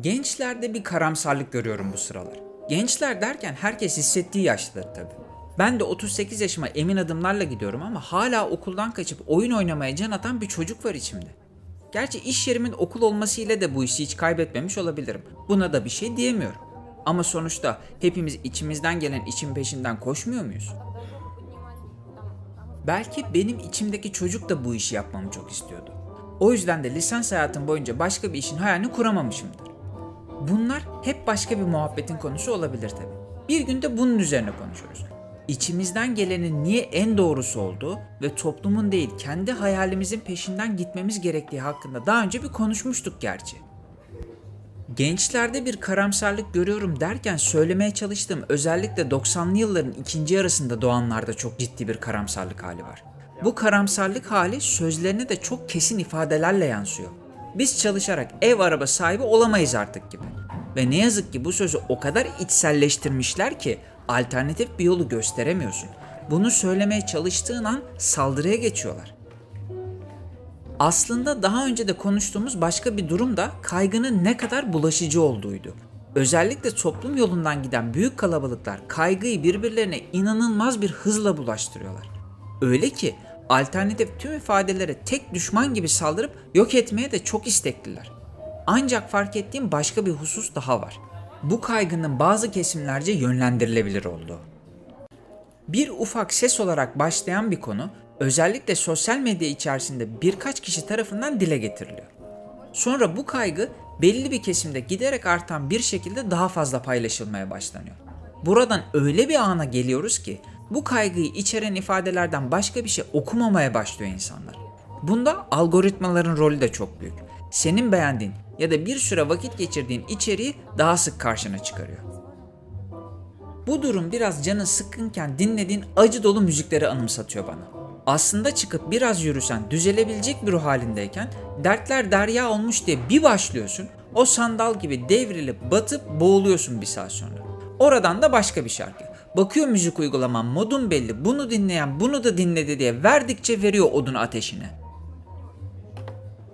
Gençlerde bir karamsarlık görüyorum bu sıralar. Gençler derken herkes hissettiği yaşları tabii. Ben de 38 yaşıma emin adımlarla gidiyorum ama hala okuldan kaçıp oyun oynamaya can atan bir çocuk var içimde. Gerçi iş yerimin okul olmasıyla da bu işi hiç kaybetmemiş olabilirim. Buna da bir şey diyemiyorum. Ama sonuçta hepimiz içimizden gelen için peşinden koşmuyor muyuz? Belki benim içimdeki çocuk da bu işi yapmamı çok istiyordu. O yüzden de lisans hayatım boyunca başka bir işin hayalini kuramamışımdır. Bunlar hep başka bir muhabbetin konusu olabilir tabii. Bir günde bunun üzerine konuşuruz. İçimizden gelenin niye en doğrusu olduğu ve toplumun değil kendi hayalimizin peşinden gitmemiz gerektiği hakkında daha önce bir konuşmuştuk gerçi. Gençlerde bir karamsarlık görüyorum derken söylemeye çalıştığım özellikle 90'lı yılların ikinci yarısında doğanlarda çok ciddi bir karamsarlık hali var. Bu karamsarlık hali sözlerine de çok kesin ifadelerle yansıyor. Biz çalışarak ev araba sahibi olamayız artık gibi. Ve ne yazık ki bu sözü o kadar içselleştirmişler ki alternatif bir yolu gösteremiyorsun. Bunu söylemeye çalıştığın an saldırıya geçiyorlar. Aslında daha önce de konuştuğumuz başka bir durum da kaygının ne kadar bulaşıcı olduğuydu. Özellikle toplum yolundan giden büyük kalabalıklar kaygıyı birbirlerine inanılmaz bir hızla bulaştırıyorlar. Öyle ki alternatif tüm ifadelere tek düşman gibi saldırıp yok etmeye de çok istekliler. Ancak fark ettiğim başka bir husus daha var. Bu kaygının bazı kesimlerce yönlendirilebilir olduğu. Bir ufak ses olarak başlayan bir konu özellikle sosyal medya içerisinde birkaç kişi tarafından dile getiriliyor. Sonra bu kaygı belli bir kesimde giderek artan bir şekilde daha fazla paylaşılmaya başlanıyor. Buradan öyle bir ana geliyoruz ki bu kaygıyı içeren ifadelerden başka bir şey okumamaya başlıyor insanlar. Bunda algoritmaların rolü de çok büyük. Senin beğendiğin ya da bir süre vakit geçirdiğin içeriği daha sık karşına çıkarıyor. Bu durum biraz canın sıkkınken dinlediğin acı dolu müzikleri anımsatıyor bana. Aslında çıkıp biraz yürüsen düzelebilecek bir ruh halindeyken dertler derya olmuş diye bir başlıyorsun. O sandal gibi devrilip batıp boğuluyorsun bir saat sonra. Oradan da başka bir şarkı. Bakıyor müzik uygulaman modun belli bunu dinleyen bunu da dinledi diye verdikçe veriyor odun ateşine.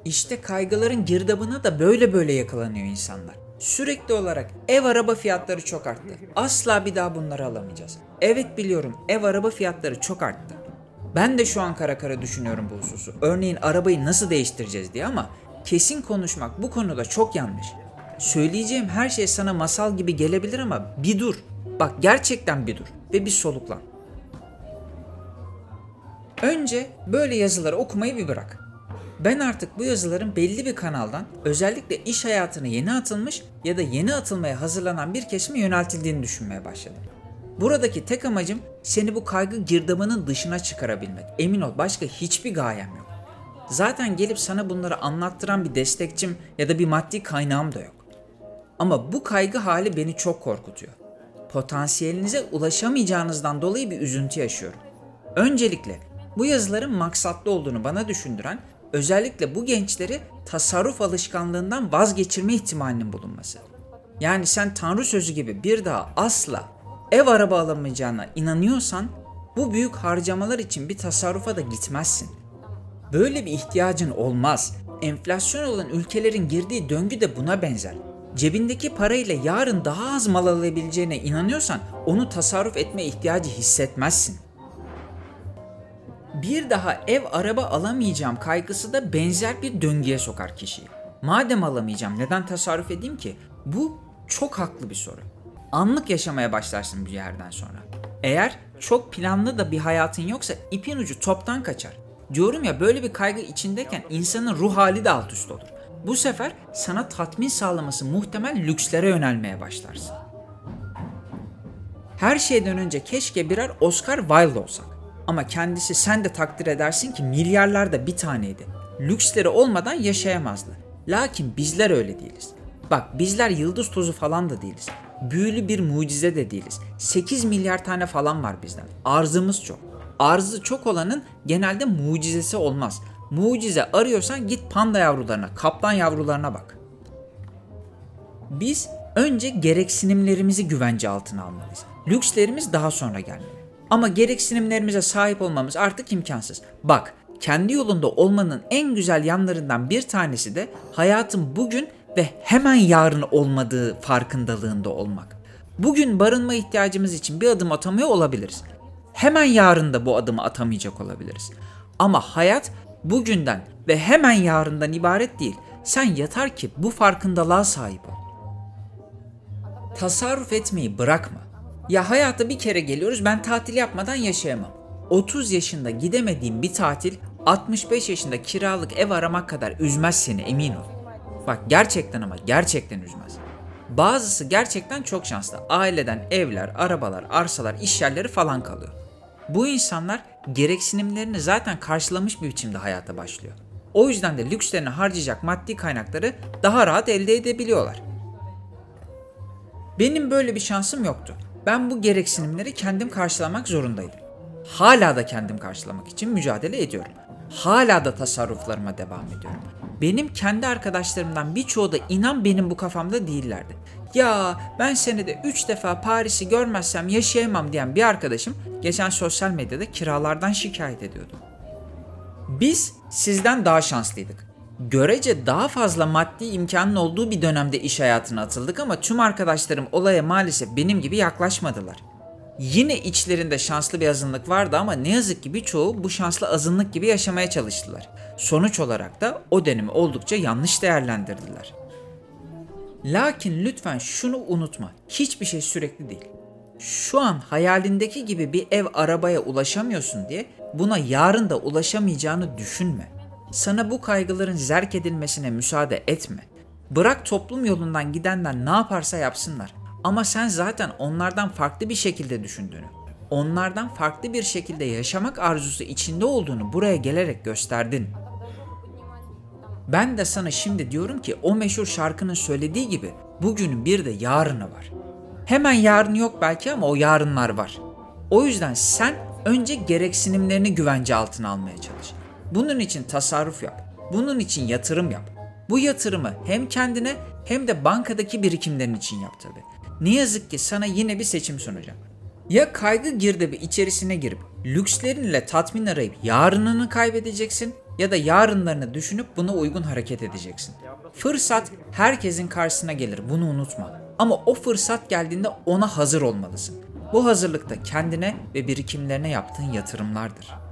İşte kaygıların girdabına da böyle böyle yakalanıyor insanlar. Sürekli olarak ev araba fiyatları çok arttı. Asla bir daha bunları alamayacağız. Evet biliyorum ev araba fiyatları çok arttı. Ben de şu an kara kara düşünüyorum bu hususu. Örneğin arabayı nasıl değiştireceğiz diye ama kesin konuşmak bu konuda çok yanlış. Söyleyeceğim her şey sana masal gibi gelebilir ama bir dur. Bak gerçekten bir dur ve bir soluklan. Önce böyle yazıları okumayı bir bırak. Ben artık bu yazıların belli bir kanaldan özellikle iş hayatına yeni atılmış ya da yeni atılmaya hazırlanan bir kesime yöneltildiğini düşünmeye başladım. Buradaki tek amacım seni bu kaygı girdabının dışına çıkarabilmek. Emin ol başka hiçbir gayem yok. Zaten gelip sana bunları anlattıran bir destekçim ya da bir maddi kaynağım da yok. Ama bu kaygı hali beni çok korkutuyor. Potansiyelinize ulaşamayacağınızdan dolayı bir üzüntü yaşıyorum. Öncelikle bu yazıların maksatlı olduğunu bana düşündüren özellikle bu gençleri tasarruf alışkanlığından vazgeçirme ihtimalinin bulunması. Yani sen Tanrı sözü gibi bir daha asla ev araba alamayacağına inanıyorsan bu büyük harcamalar için bir tasarrufa da gitmezsin. Böyle bir ihtiyacın olmaz. Enflasyon olan ülkelerin girdiği döngü de buna benzer. Cebindeki parayla yarın daha az mal alabileceğine inanıyorsan onu tasarruf etme ihtiyacı hissetmezsin. Bir daha ev araba alamayacağım kaygısı da benzer bir döngüye sokar kişiyi. Madem alamayacağım neden tasarruf edeyim ki? Bu çok haklı bir soru. Anlık yaşamaya başlarsın bir yerden sonra. Eğer çok planlı da bir hayatın yoksa ipin ucu toptan kaçar. Diyorum ya böyle bir kaygı içindeyken insanın ruh hali de alt üst olur. Bu sefer sana tatmin sağlaması muhtemel lükslere yönelmeye başlarsın. Her şeyden önce keşke birer Oscar Wilde olsak. Ama kendisi sen de takdir edersin ki milyarlarda bir taneydi. Lüksleri olmadan yaşayamazdı. Lakin bizler öyle değiliz. Bak bizler yıldız tozu falan da değiliz. Büyülü bir mucize de değiliz. 8 milyar tane falan var bizden. Arzımız çok. Arzı çok olanın genelde mucizesi olmaz. Mucize arıyorsan git panda yavrularına, kaplan yavrularına bak. Biz önce gereksinimlerimizi güvence altına almalıyız. Lükslerimiz daha sonra gelmeli. Ama gereksinimlerimize sahip olmamız artık imkansız. Bak, kendi yolunda olmanın en güzel yanlarından bir tanesi de hayatın bugün ve hemen yarın olmadığı farkındalığında olmak. Bugün barınma ihtiyacımız için bir adım atamıyor olabiliriz. Hemen yarın da bu adımı atamayacak olabiliriz. Ama hayat bugünden ve hemen yarından ibaret değil. Sen yeter ki bu farkındalığa sahip ol. Tasarruf etmeyi bırakma. Ya hayata bir kere geliyoruz ben tatil yapmadan yaşayamam. 30 yaşında gidemediğim bir tatil 65 yaşında kiralık ev aramak kadar üzmez seni emin ol. Bak gerçekten ama gerçekten üzmez. Bazısı gerçekten çok şanslı. Aileden evler, arabalar, arsalar, iş yerleri falan kalıyor. Bu insanlar gereksinimlerini zaten karşılamış bir biçimde hayata başlıyor. O yüzden de lükslerini harcayacak maddi kaynakları daha rahat elde edebiliyorlar. Benim böyle bir şansım yoktu. Ben bu gereksinimleri kendim karşılamak zorundaydım. Hala da kendim karşılamak için mücadele ediyorum. Hala da tasarruflarıma devam ediyorum. Benim kendi arkadaşlarımdan birçoğu da inan benim bu kafamda değillerdi. Ya ben senede 3 defa Paris'i görmezsem yaşayamam diyen bir arkadaşım geçen sosyal medyada kiralardan şikayet ediyordu. Biz sizden daha şanslıydık. Görece daha fazla maddi imkanın olduğu bir dönemde iş hayatına atıldık ama tüm arkadaşlarım olaya maalesef benim gibi yaklaşmadılar. Yine içlerinde şanslı bir azınlık vardı ama ne yazık ki birçoğu bu şanslı azınlık gibi yaşamaya çalıştılar. Sonuç olarak da o dönemi oldukça yanlış değerlendirdiler. Lakin lütfen şunu unutma. Hiçbir şey sürekli değil. Şu an hayalindeki gibi bir ev arabaya ulaşamıyorsun diye buna yarın da ulaşamayacağını düşünme. Sana bu kaygıların zerk edilmesine müsaade etme. Bırak toplum yolundan gidenler ne yaparsa yapsınlar. Ama sen zaten onlardan farklı bir şekilde düşündüğünü, onlardan farklı bir şekilde yaşamak arzusu içinde olduğunu buraya gelerek gösterdin. Ben de sana şimdi diyorum ki o meşhur şarkının söylediği gibi bugünün bir de yarını var. Hemen yarın yok belki ama o yarınlar var. O yüzden sen önce gereksinimlerini güvence altına almaya çalış. Bunun için tasarruf yap. Bunun için yatırım yap. Bu yatırımı hem kendine hem de bankadaki birikimlerin için yap tabi. Ne yazık ki sana yine bir seçim sunacağım. Ya kaygı girdabı içerisine girip lükslerinle tatmin arayıp yarınını kaybedeceksin ya da yarınlarını düşünüp buna uygun hareket edeceksin. Fırsat herkesin karşısına gelir bunu unutma. Ama o fırsat geldiğinde ona hazır olmalısın. Bu hazırlıkta kendine ve birikimlerine yaptığın yatırımlardır.